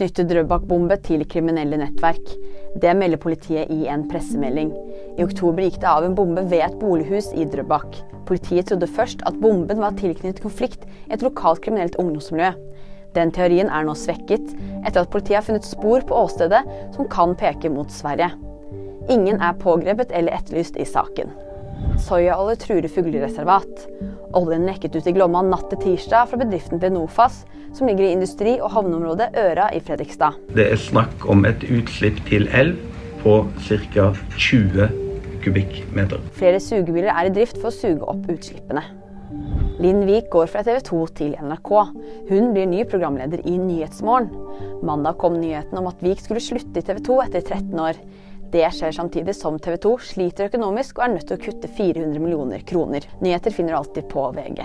knytte Drøbak-bombe til kriminelle nettverk. Det melder politiet i en pressemelding. I oktober gikk det av en bombe ved et bolighus i Drøbak. Politiet trodde først at bomben var tilknyttet konflikt i et lokalt kriminelt ungdomsmiljø. Den teorien er nå svekket etter at politiet har funnet spor på åstedet som kan peke mot Sverige. Ingen er pågrepet eller etterlyst i saken. Soyaolje truer fuglereservat. Oljen lekket ut i Glomma natt til tirsdag fra bedriften til Nofas, som ligger i industri- og havneområdet Øra i Fredrikstad. Det er snakk om et utslipp til elv på ca. 20 kubikkmeter. Flere sugebiler er i drift for å suge opp utslippene. Linn Wiik går fra TV 2 til NRK. Hun blir ny programleder i Nyhetsmorgen. Mandag kom nyheten om at Wiik skulle slutte i TV 2 etter 13 år. Det skjer samtidig som TV 2 sliter økonomisk og er nødt til å kutte 400 millioner kroner. Nyheter finner du alltid på VG.